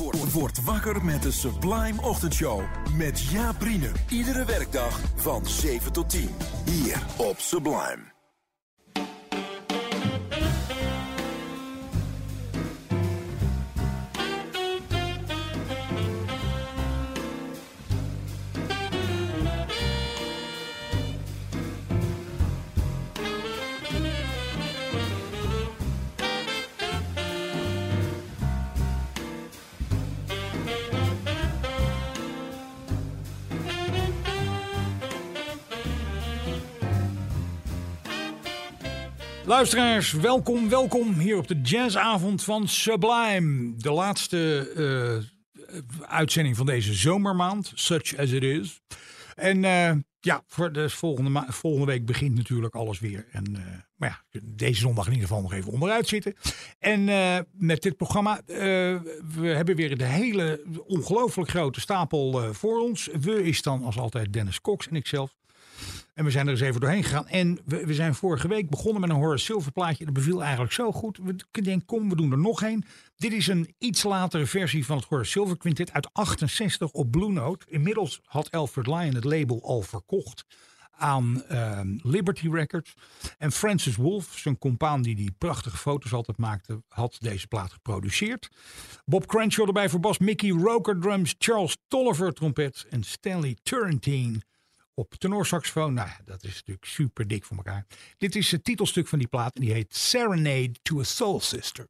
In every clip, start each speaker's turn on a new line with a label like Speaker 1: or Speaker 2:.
Speaker 1: Word, word wakker met de Sublime Ochtendshow. Met Jaap. Iedere werkdag van 7 tot 10. Hier op Sublime.
Speaker 2: Luisteraars, welkom, welkom hier op de jazzavond van Sublime. De laatste uh, uitzending van deze zomermaand, such as it is. En uh, ja, voor de volgende, volgende week begint natuurlijk alles weer. En, uh, maar ja, deze zondag in ieder geval nog even onderuit zitten. En met dit programma, we hebben weer de hele ongelooflijk grote stapel voor ons. We is dan als altijd Dennis Cox en ikzelf. En we zijn er eens even doorheen gegaan. En we, we zijn vorige week begonnen met een Horace Silver plaatje. Dat beviel eigenlijk zo goed. We denken, kom, we doen er nog een. Dit is een iets latere versie van het Horace Silver Quintet uit 68 op Blue Note. Inmiddels had Alfred Lyon het label al verkocht aan uh, Liberty Records. En Francis Wolf, zijn compaan die die prachtige foto's altijd maakte, had deze plaat geproduceerd. Bob Crenshaw erbij voor bas, Mickey Roker drums, Charles Tolliver trompet en Stanley Turrentine op tenorsaxofoon. Nou, dat is natuurlijk super dik voor elkaar. Dit is het titelstuk van die plaat en die heet Serenade to a Soul Sister.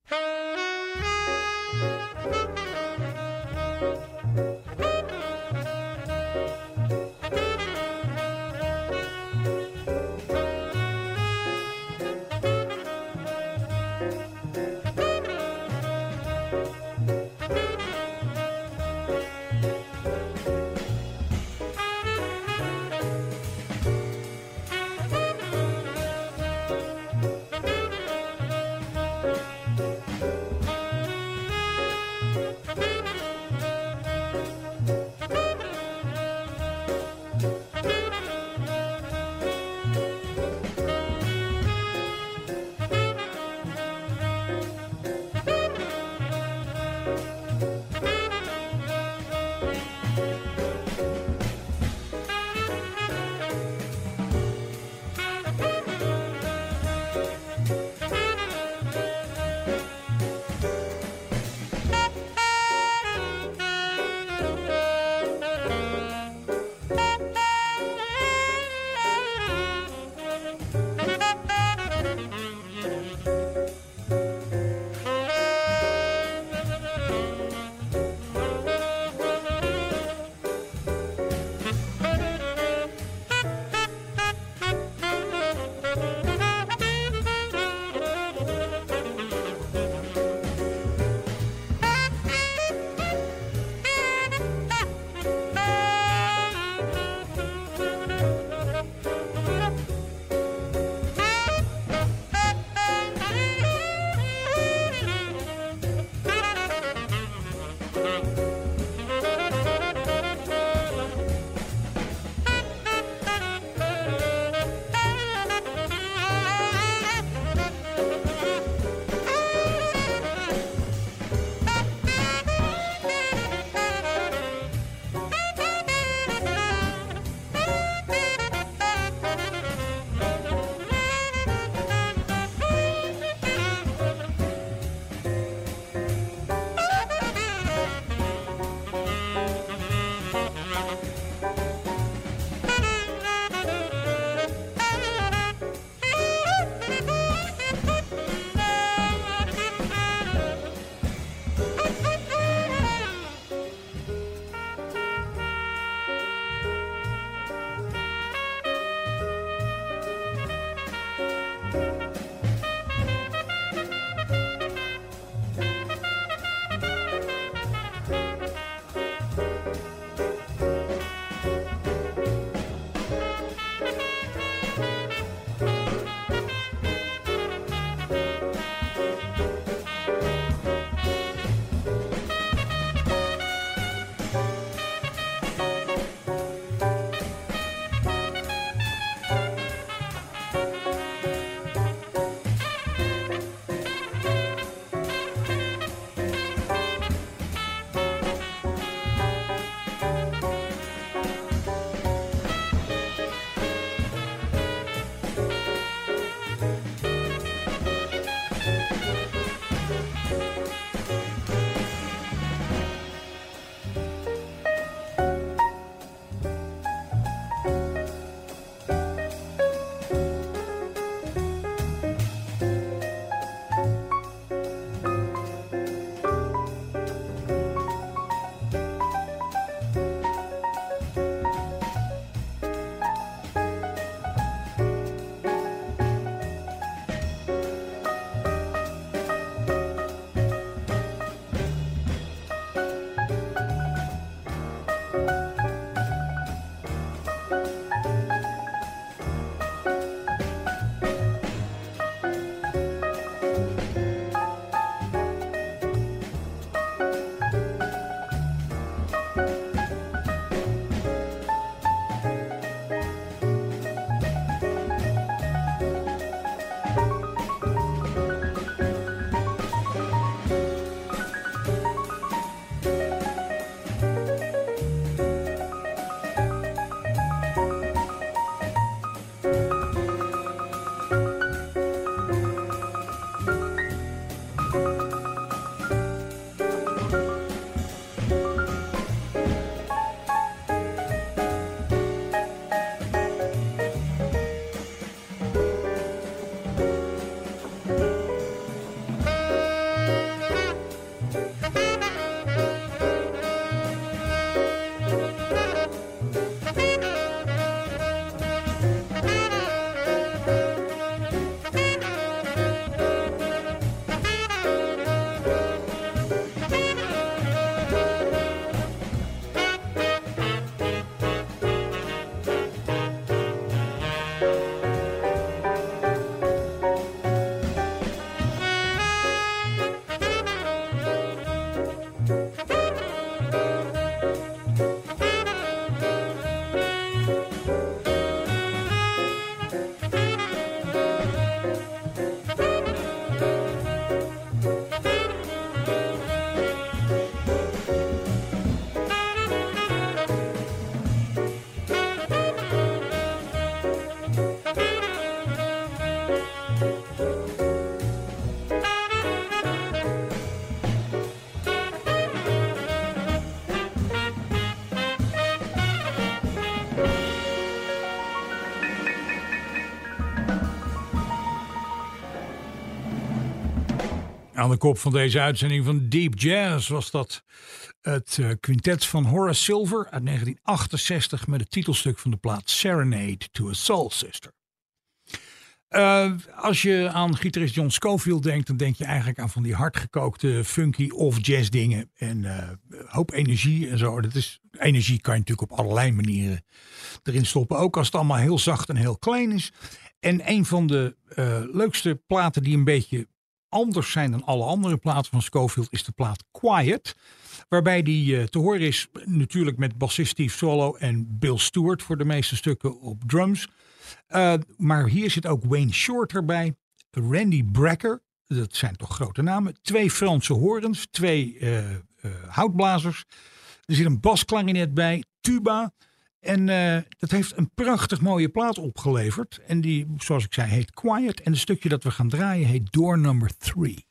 Speaker 2: Aan de kop van deze uitzending van Deep Jazz was dat het uh, quintet van Horace Silver uit 1968 met het titelstuk van de plaat Serenade to a Soul Sister. Uh, als je aan gitarist John Scofield denkt, dan denk je eigenlijk aan van die hardgekookte funky of jazz dingen en uh, hoop energie en zo. Dat is, energie kan je natuurlijk op allerlei manieren erin stoppen, ook als het allemaal heel zacht en heel klein is. En een van de leukste platen die een beetje anders zijn dan alle andere platen van Scofield is de plaat Quiet. Waarbij die uh, te horen is natuurlijk met bassist Steve Solo en Bill Stewart voor de meeste stukken op drums. Uh, maar hier zit ook Wayne Short erbij, Randy Brecker, dat zijn toch grote namen, twee Franse horens, twee uh, houtblazers. Er zit een basklarinet bij, tuba. En uh, dat heeft een prachtig mooie plaat opgeleverd. En die, zoals ik zei, heet Quiet. En het stukje dat we gaan draaien heet Door Number 3.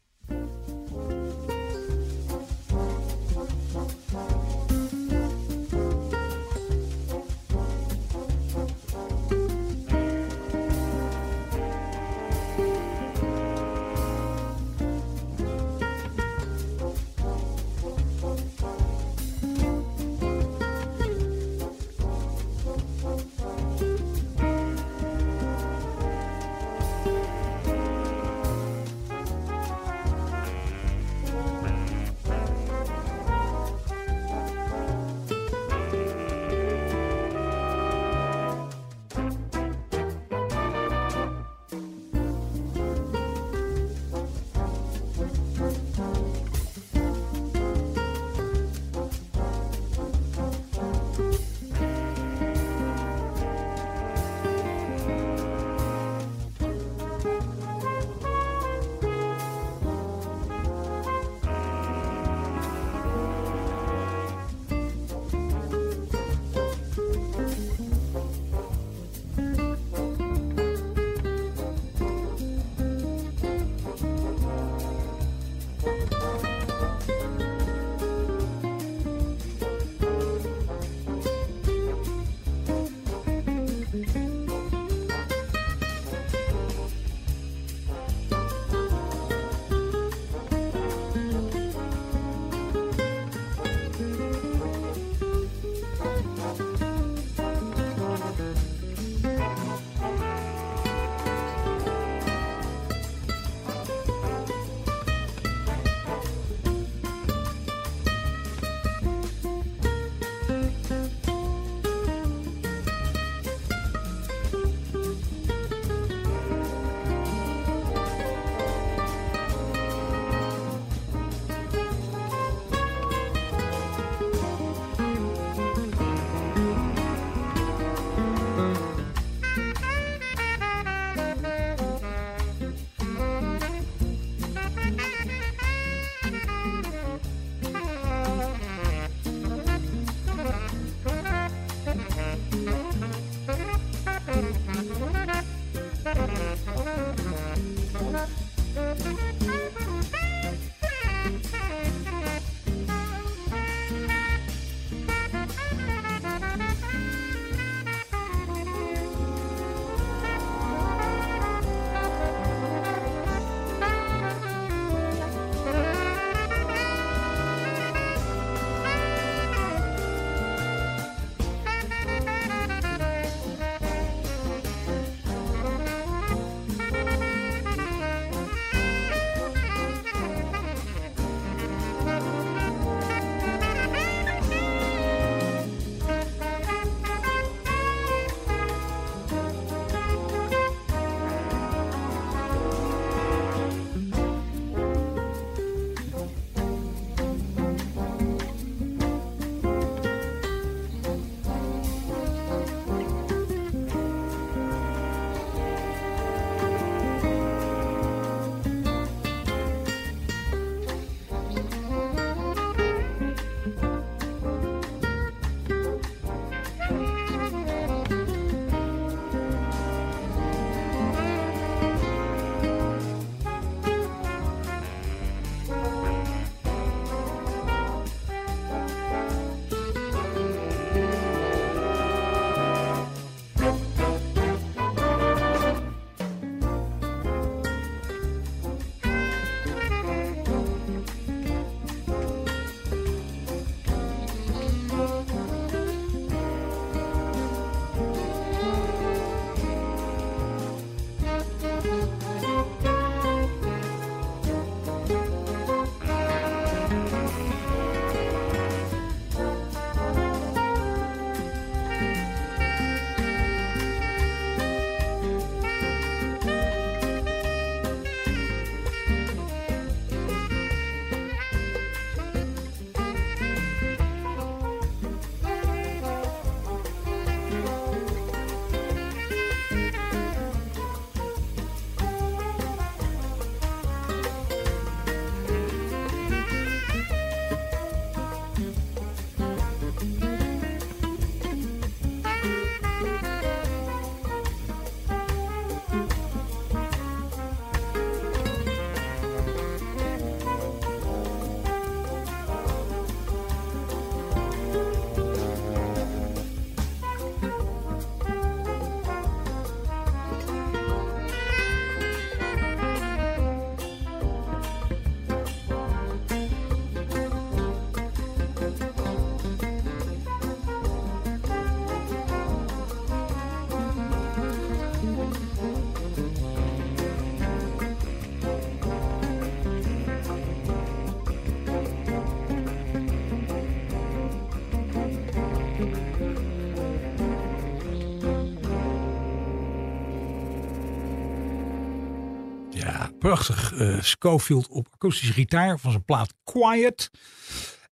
Speaker 2: Prachtig uh, Schofield op akoestische gitaar van zijn plaat Quiet.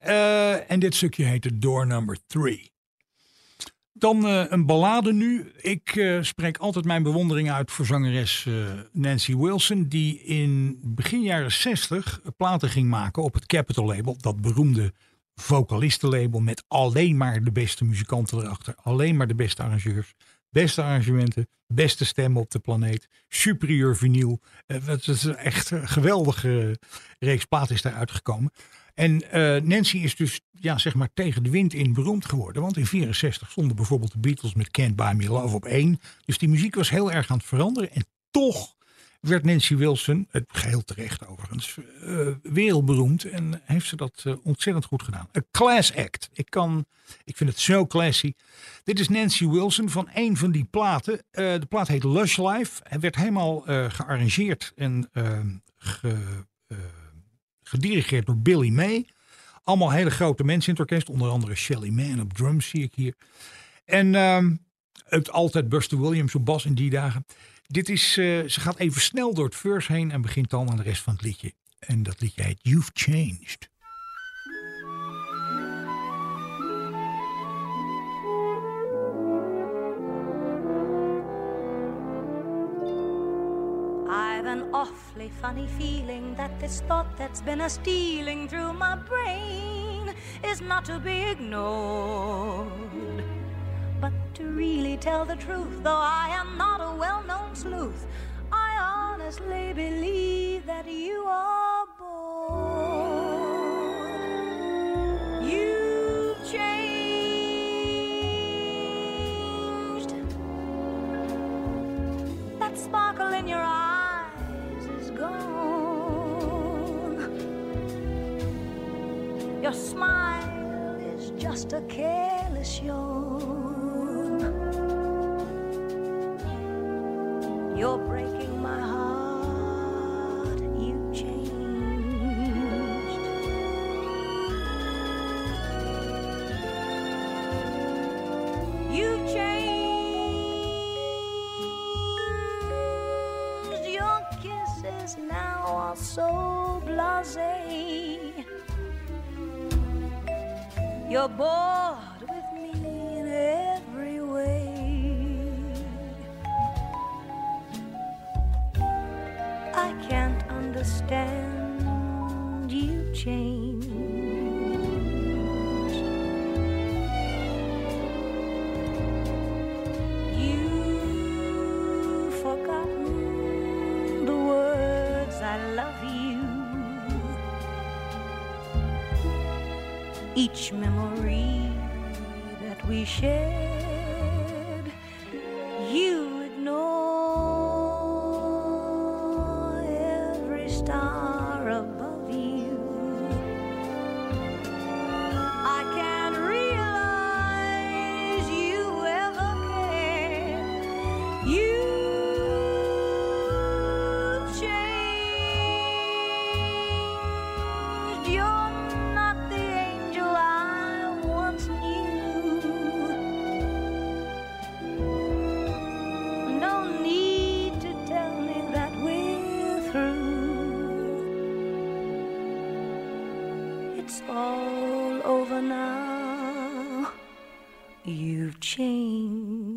Speaker 2: Uh, en dit stukje heette Door Number 3. Dan uh, een ballade nu. Ik spreek altijd mijn bewondering uit voor zangeres Nancy Wilson, die in begin jaren 60 platen ging maken op het Capitol label, dat beroemde vocalistenlabel met alleen maar de beste muzikanten erachter, alleen maar de beste arrangeurs, beste arrangementen, beste stemmen op de planeet, superieur vinyl. Het is echt een geweldige reeks platen is daaruit gekomen. En uh, Nancy is dus ja, zeg maar tegen de wind in beroemd geworden. Want in 64 stonden bijvoorbeeld de Beatles met Can't Buy Me Love op één. Dus die muziek was heel erg aan het veranderen. En toch werd Nancy Wilson, het geheel terecht overigens, uh, wereldberoemd. En heeft ze dat uh, ontzettend goed gedaan. Een class act. Ik, kan, ik vind het zo classy. Dit is Nancy Wilson van een van die platen. de plaat heet Lush Life. Hij werd helemaal gearrangeerd en ge gedirigeerd door Billy May. Allemaal hele grote mensen in het orkest, onder andere Shelly Manne op drums zie ik hier. En uh, het altijd Buster Williams op bas in die dagen. Dit is, uh, ze gaat even snel door het verse heen en begint dan aan de rest van het liedje. En dat liedje heet You've Changed.
Speaker 3: an awfully funny feeling that this thought that's been a stealing through my brain is not to be ignored. But to really tell the truth, though I am not a well known sleuth, I honestly believe that you are bored. You've changed. That sparkle in your eyes is gone. Your smile is just a careless yawn. You're breaking my heart. You changed. You changed. Your kisses now are so blasé. You're bored changed.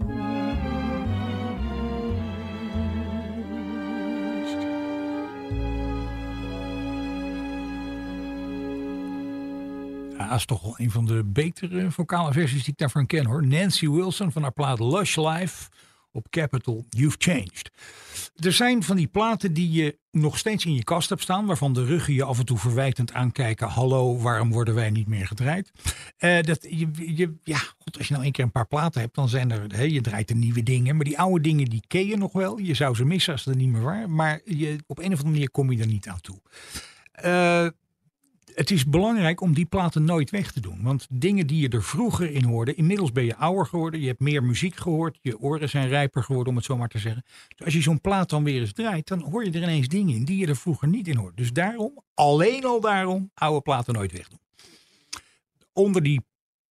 Speaker 2: Dat is toch wel een van de betere vocale versies die ik daarvan ken hoor. Nancy Wilson van haar plaat Lush Life op Capitol, You've Changed. Er zijn van die platen die je nog steeds in je kast hebt staan, waarvan de ruggen je af en toe verwijtend aankijken. Hallo, waarom worden wij niet meer gedraaid? Eh, dat, je, je, ja, goed, als je nou een keer een paar platen hebt, dan zijn er, hè, je draait er nieuwe dingen. Maar die oude dingen, die ken je nog wel. Je zou ze missen als ze er niet meer waren. Maar je, op een of andere manier kom je er niet aan toe. Eh, het is belangrijk om die platen nooit weg te doen. Want dingen die je er vroeger in hoorde, inmiddels ben je ouder geworden, je hebt meer muziek gehoord, je oren zijn rijper geworden, om het zo maar te zeggen. Dus als je zo'n plaat dan weer eens draait, dan hoor je er ineens dingen in die je er vroeger niet in hoort. Dus daarom, alleen al daarom, oude platen nooit wegdoen. Onder die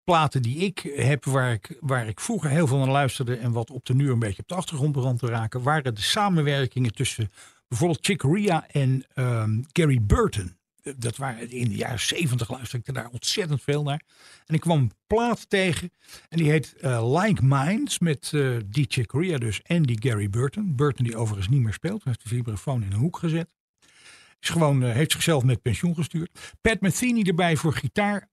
Speaker 2: platen die ik heb, waar ik, waar ik vroeger heel veel naar luisterde en wat op de nu een beetje op de achtergrond begon te raken, waren de samenwerkingen tussen Bijvoorbeeld Chick Corea en ehm, Gary Burton. Dat waren in de jaren zeventig luisterde ik daar ontzettend veel naar. En ik kwam een plaat tegen. En die heet uh, Like Minds. Met uh, die Chick Corea dus en die Gary Burton. Burton die overigens niet meer speelt. Heeft de vibrafoon in een hoek gezet. Is gewoon, uh, heeft zichzelf met pensioen gestuurd. Pat Metheny erbij voor gitaar.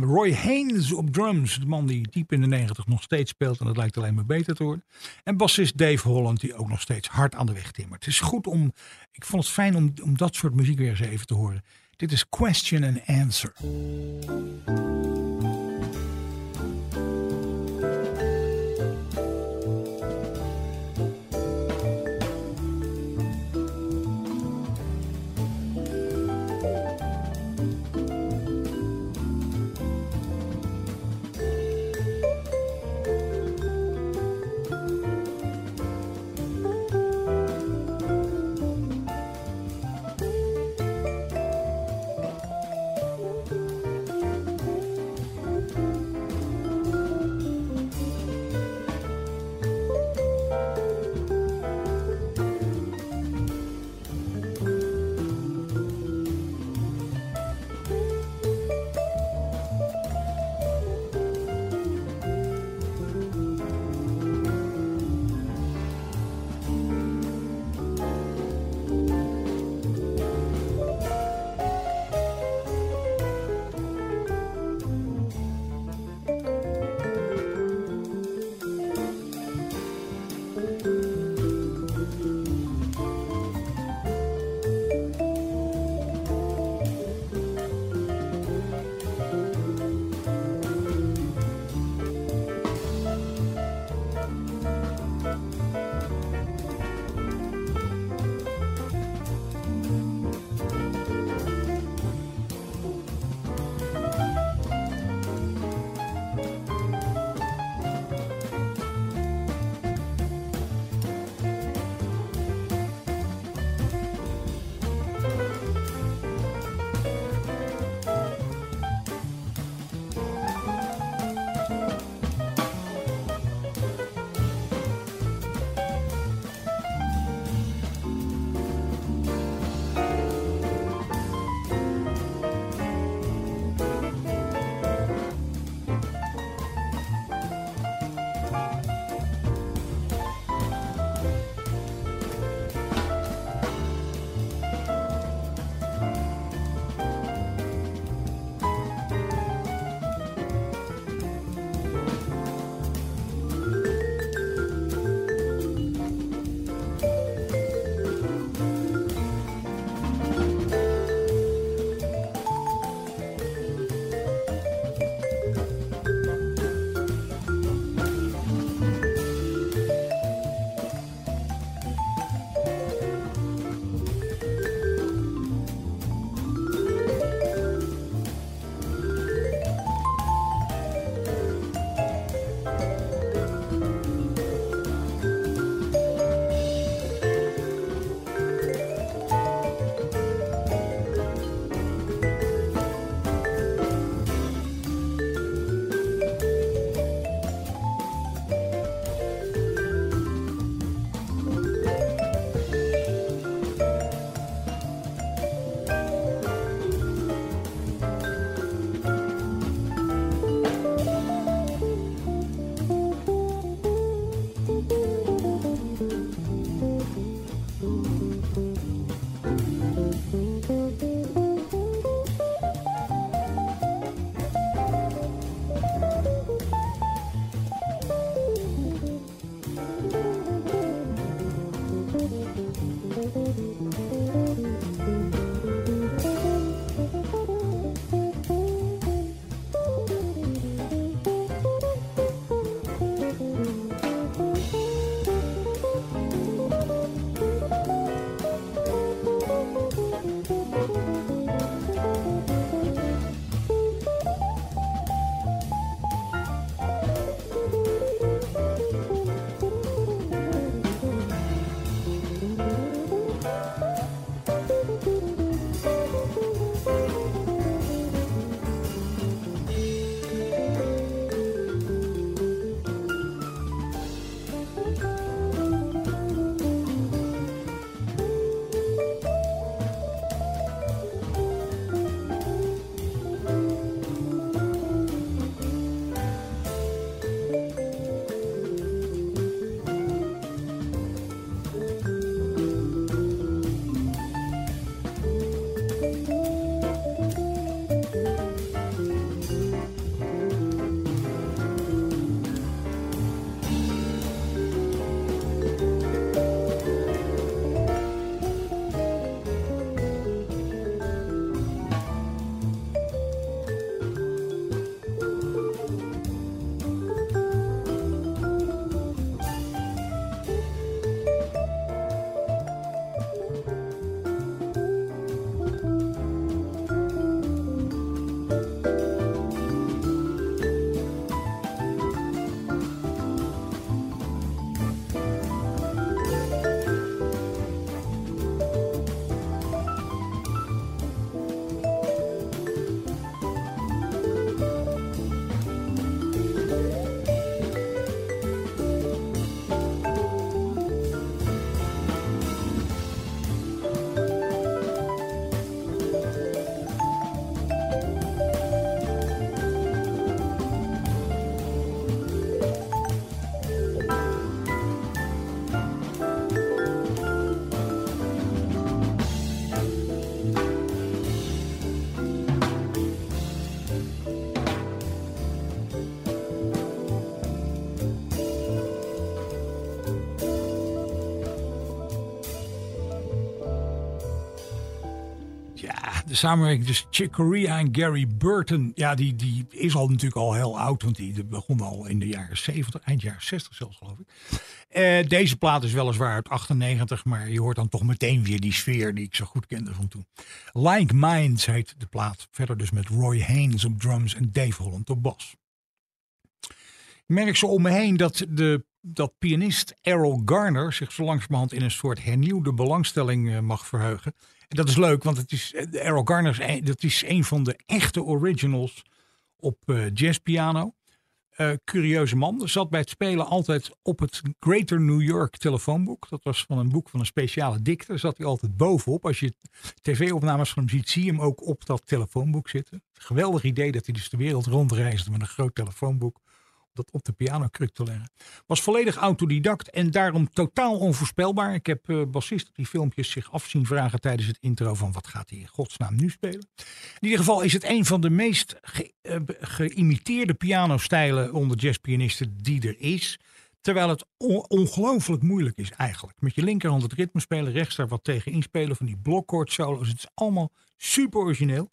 Speaker 2: Roy Haynes op drums. De man die diep in de 90 nog steeds speelt. En dat lijkt alleen maar beter te worden. En bassist Dave Holland die ook nog steeds hard aan de weg timmert. Het is goed om, ik vond het fijn om, om dat soort muziek weer eens even te horen. Dit is Question and Answer. De samenwerking tussen Chick Corea en Gary Burton. Ja, die, die is al natuurlijk al heel oud. Want die begon al in de jaren 70, eind jaren 60 zelfs geloof ik. Uh, deze plaat is weliswaar uit 98. Maar je hoort dan toch meteen weer die sfeer die ik zo goed kende van toen. Like Minds heet de plaat. Verder dus met Roy Haynes op drums en Dave Holland op bas. Ik merk zo om me heen dat de dat pianist Errol Garner zich zo langzamerhand in een soort hernieuwde belangstelling uh, mag verheugen. En dat is leuk, want het is, uh, Errol Garner is, dat is een van de echte originals op uh, jazzpiano. curieuze man. Zat bij het spelen altijd op het Greater New York telefoonboek. Dat was van een boek van een speciale dikter. Zat hij altijd bovenop. Als je tv-opnames van hem ziet, zie je hem ook op dat telefoonboek zitten. Geweldig idee dat hij dus de wereld rondreisde met een groot telefoonboek dat op de pianokruk te leggen. Was volledig autodidact en daarom totaal onvoorspelbaar. Ik heb uh, bassist die filmpjes zich af zien vragen tijdens het intro van wat gaat hij in godsnaam nu spelen. In ieder geval is het een van de meest ge, uh, geïmiteerde pianostijlen onder jazzpianisten die er is. Terwijl het on ongelooflijk moeilijk is eigenlijk. Met je linkerhand het ritme spelen, rechts daar wat tegen inspelen van die blokkoord solos. Het is allemaal super origineel.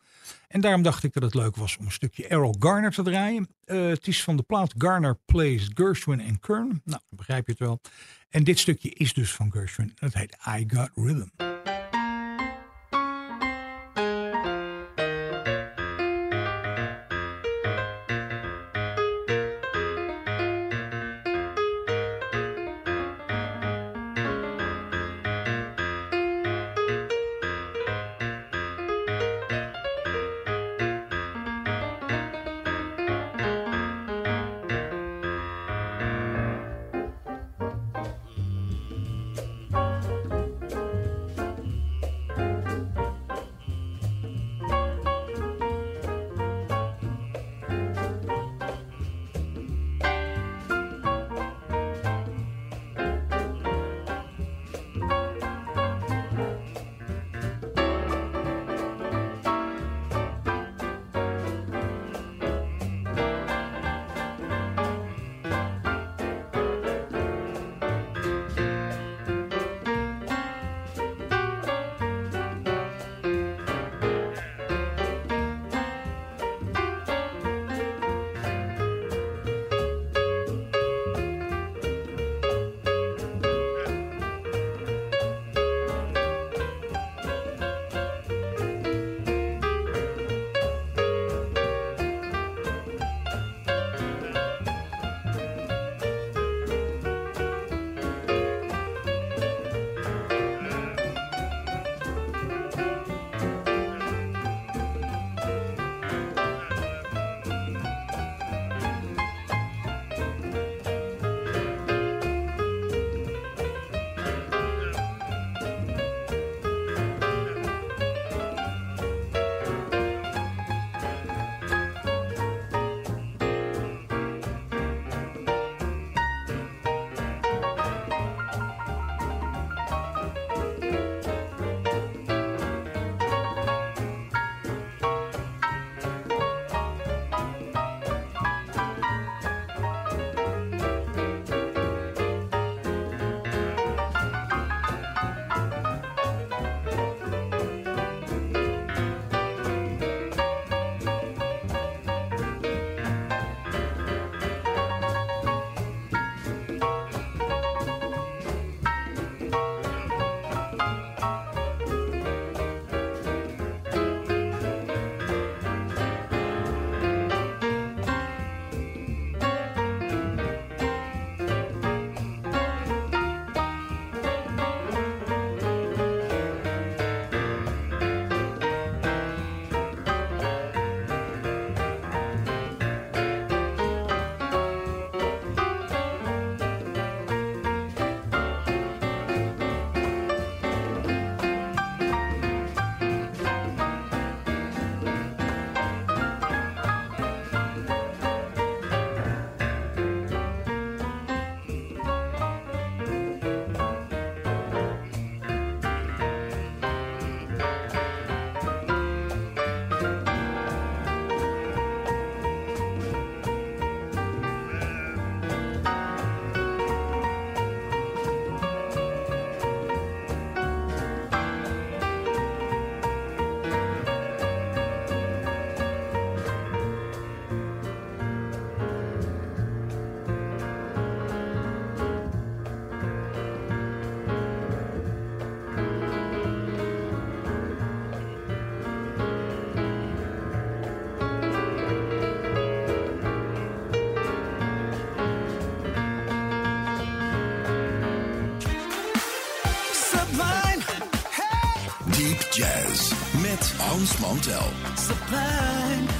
Speaker 2: En daarom dacht ik dat het leuk was om een stukje Errol Garner te draaien. Uh, het is van de plaat Garner Plays Gershwin en Kern. Nou, begrijp je het wel. En dit stukje is dus van Gershwin. Het heet I Got Rhythm.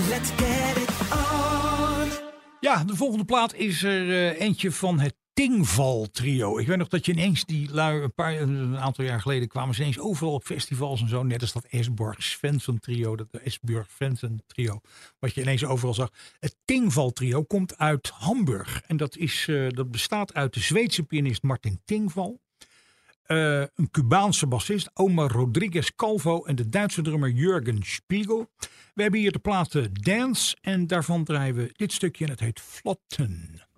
Speaker 4: Let's get it on.
Speaker 2: Ja, de volgende plaat is er eh, eentje van het Tingval trio. Ik weet nog dat je ineens die lui een, paar, een aantal jaar geleden kwamen ze ineens overal op festivals en zo. Net als dat Esborg Svensson trio, dat Esborg Svensson trio, wat je ineens overal zag. Het Tingval trio komt uit Hamburg en dat, is, eh, dat bestaat uit de Zweedse pianist Martin Tingval. Eh, een Cubaanse bassist, Omar Rodriguez Calvo en de Duitse drummer Jurgen Spiegel. We hebben hier de platen Dance en daarvan draaien we dit stukje en het heet Flotten.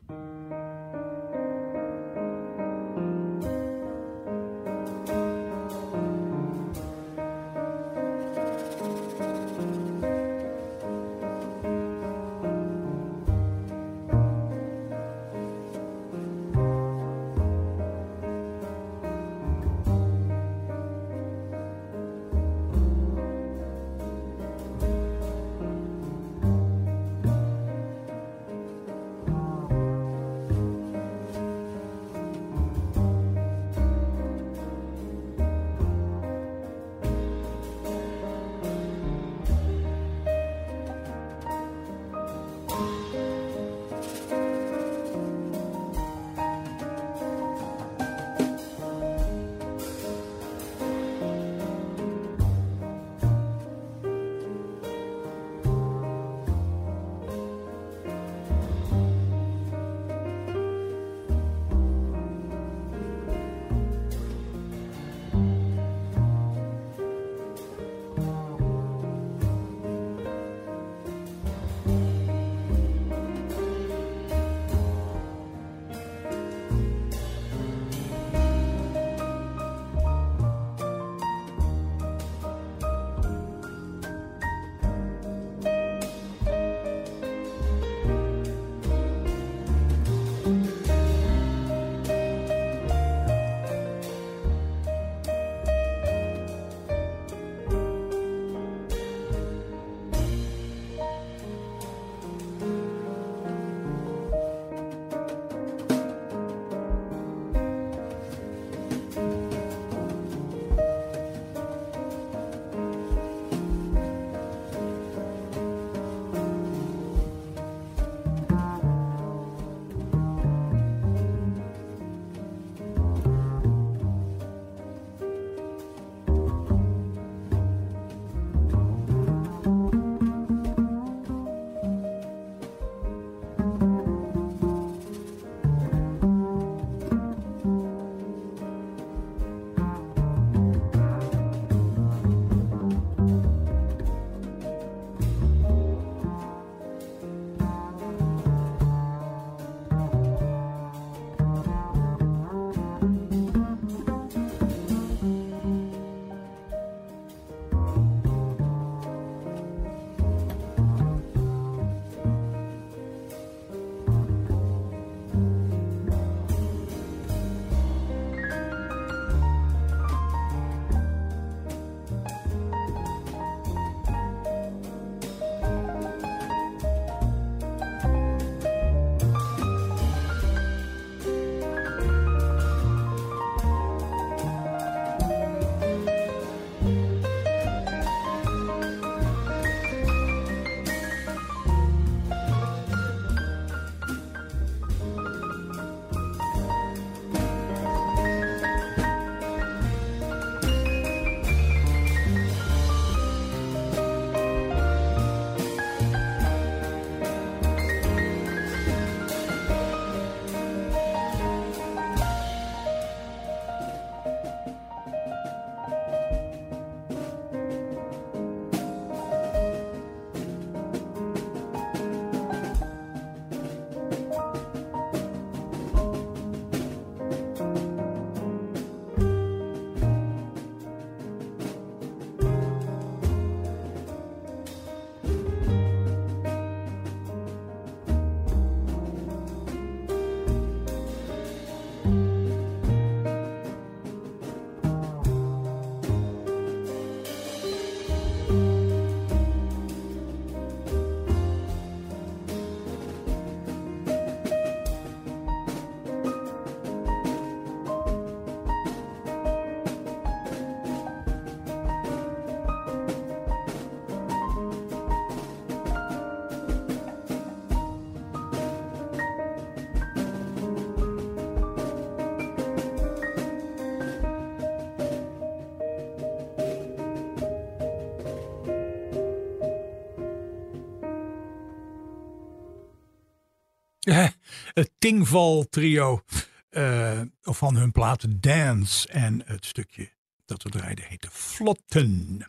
Speaker 2: Het Tingval trio uh, van hun plaat Dance. En het stukje dat we draaiden heette Vlotten.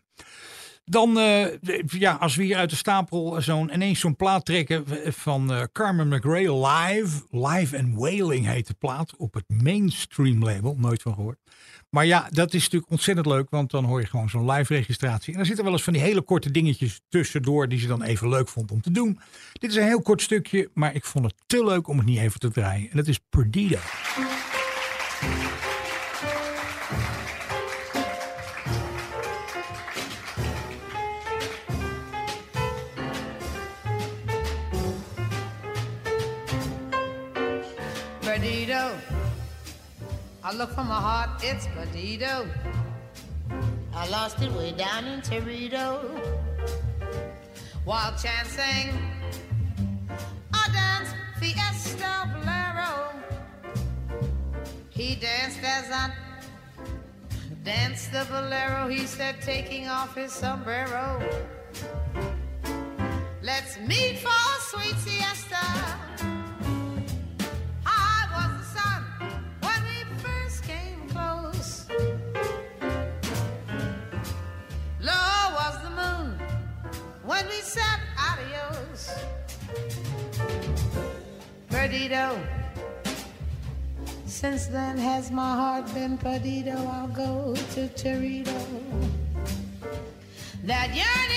Speaker 2: Dan, uh, ja, als we hier uit de stapel zo'n ineens zo'n plaat trekken van uh, Carmen McRae live. Live and Wailing heet de plaat op het mainstream label. Nooit van gehoord. Maar ja, dat is natuurlijk ontzettend leuk, want dan hoor je gewoon zo'n live registratie. En er zitten wel eens van die hele korte dingetjes tussendoor die ze dan even leuk vond om te doen. Dit is een heel kort stukje, maar ik vond het te leuk om het niet even te draaien. En dat is Perdido.
Speaker 5: I look for my heart, it's Perdido. I lost it way down in Torito. While chancing a dance fiesta bolero. He danced as I danced the bolero. He said, taking off his sombrero. Let's meet for a sweet siesta. When we said adios. Perdido. Since then has my heart been perdido. I'll go to Torito. That yearning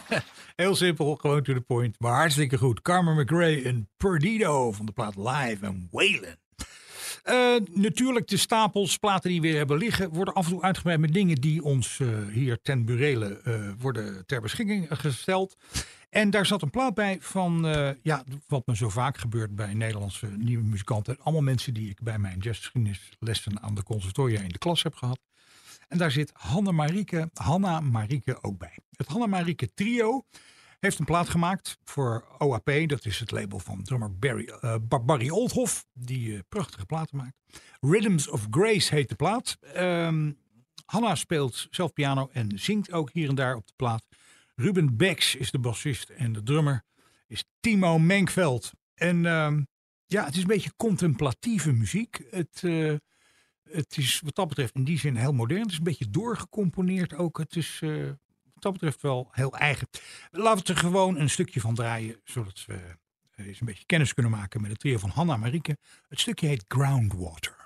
Speaker 2: Heel simpel, gewoon to the point. Maar hartstikke goed. Carmen McRae en Perdido van de plaat Live en Whalen. Uh, natuurlijk, de stapels platen die we weer hebben liggen, worden af en toe uitgebreid met dingen die ons uh, hier ten burele uh, worden ter beschikking gesteld. En daar zat een plaat bij van, ja, wat me zo vaak gebeurt bij Nederlandse nieuwe muzikanten. Allemaal mensen die ik bij mijn jazzgeschiedenislessen aan de conservatoria in de klas heb gehad. En daar zit Hanna Marieke, Hanna Marieke ook bij. Het Hanna Marieke trio heeft een plaat gemaakt voor OAP. Dat is het label van drummer Barry, uh, Oldhoff, die uh, prachtige platen maakt. Rhythms of Grace heet de plaat. Um, Hanna speelt zelf piano en zingt ook hier en daar op de plaat. Ruben Becks is de bassist en de drummer is Timo Menkveld. En um, ja, het is een beetje contemplatieve muziek. Het, uh, het is wat dat betreft in die zin heel modern. Het is een beetje doorgecomponeerd ook. Het is uh, wat dat betreft wel heel eigen. Laten we er gewoon een stukje van draaien, zodat we uh, eens een beetje kennis kunnen maken met het trio van Hanna Marieke. Het stukje heet Groundwater.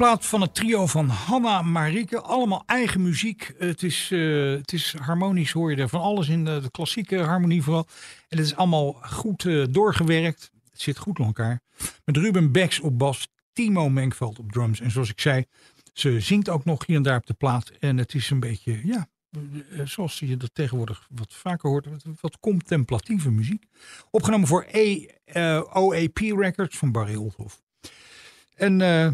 Speaker 2: Plaat van het trio van Hanna Marieke. Allemaal eigen muziek. Het is, eh, het is harmonisch, hoor je er van alles in. De, de klassieke harmonie vooral. En het is allemaal goed eh, doorgewerkt. Het zit goed in elkaar. Met Ruben Becks op bas. Timo Menkveld op drums. En zoals ik zei, ze zingt ook nog hier en daar op de plaat. En het is een beetje, ja, eh, zoals je dat tegenwoordig wat vaker hoort, wat, contemplatieve muziek. Opgenomen voor eh, OAP Records van Barry Oldhoff. En eh,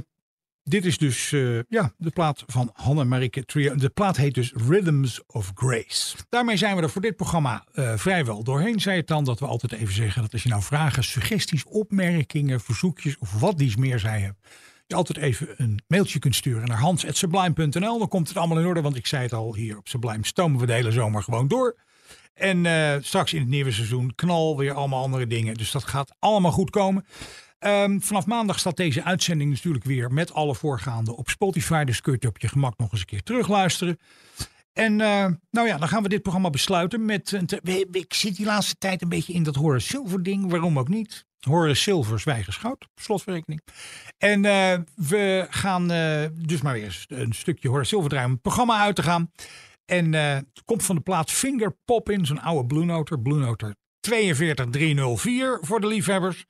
Speaker 2: dit is dus eh, ja, de plaat van Hanne Marike Trio. De plaat heet dus Rhythms of Grace. Daarmee zijn we er voor dit programma eh, vrijwel doorheen. Zei het dan dat we altijd even zeggen dat als je nou vragen, suggesties, opmerkingen, verzoekjes of wat dies meer zij hebt. Je altijd even een mailtje kunt sturen naar hans.sublime.nl. Dan komt het allemaal in orde, want ik zei het al, hier op Sublime stomen we de hele zomer gewoon door. En eh, straks in het nieuwe seizoen knal weer allemaal andere dingen. Dus dat gaat allemaal goed komen. Ehm, vanaf maandag staat deze uitzending natuurlijk weer met alle voorgaande op Spotify. Dus kun je op je gemak nog eens een keer terugluisteren. En eh, nou ja, dan gaan we dit programma besluiten met... Ik zit die laatste tijd een beetje in dat Horace Silver ding. Waarom ook niet? Horace Silver, Zwijgerschout, slotverrekening. En eh, we gaan eh, dus maar weer een stukje Horace Silver draaien om het programma uit te gaan. En het komt van de plaats Finger Pop in, zo'n oude Blue Noter. Blue Noter 42304 voor de liefhebbers.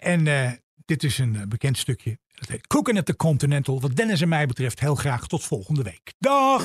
Speaker 2: En eh, dit is een eh, bekend stukje. Dat heet Cooking at the Continental. Wat Dennis en mij betreft heel graag tot volgende week. Dag!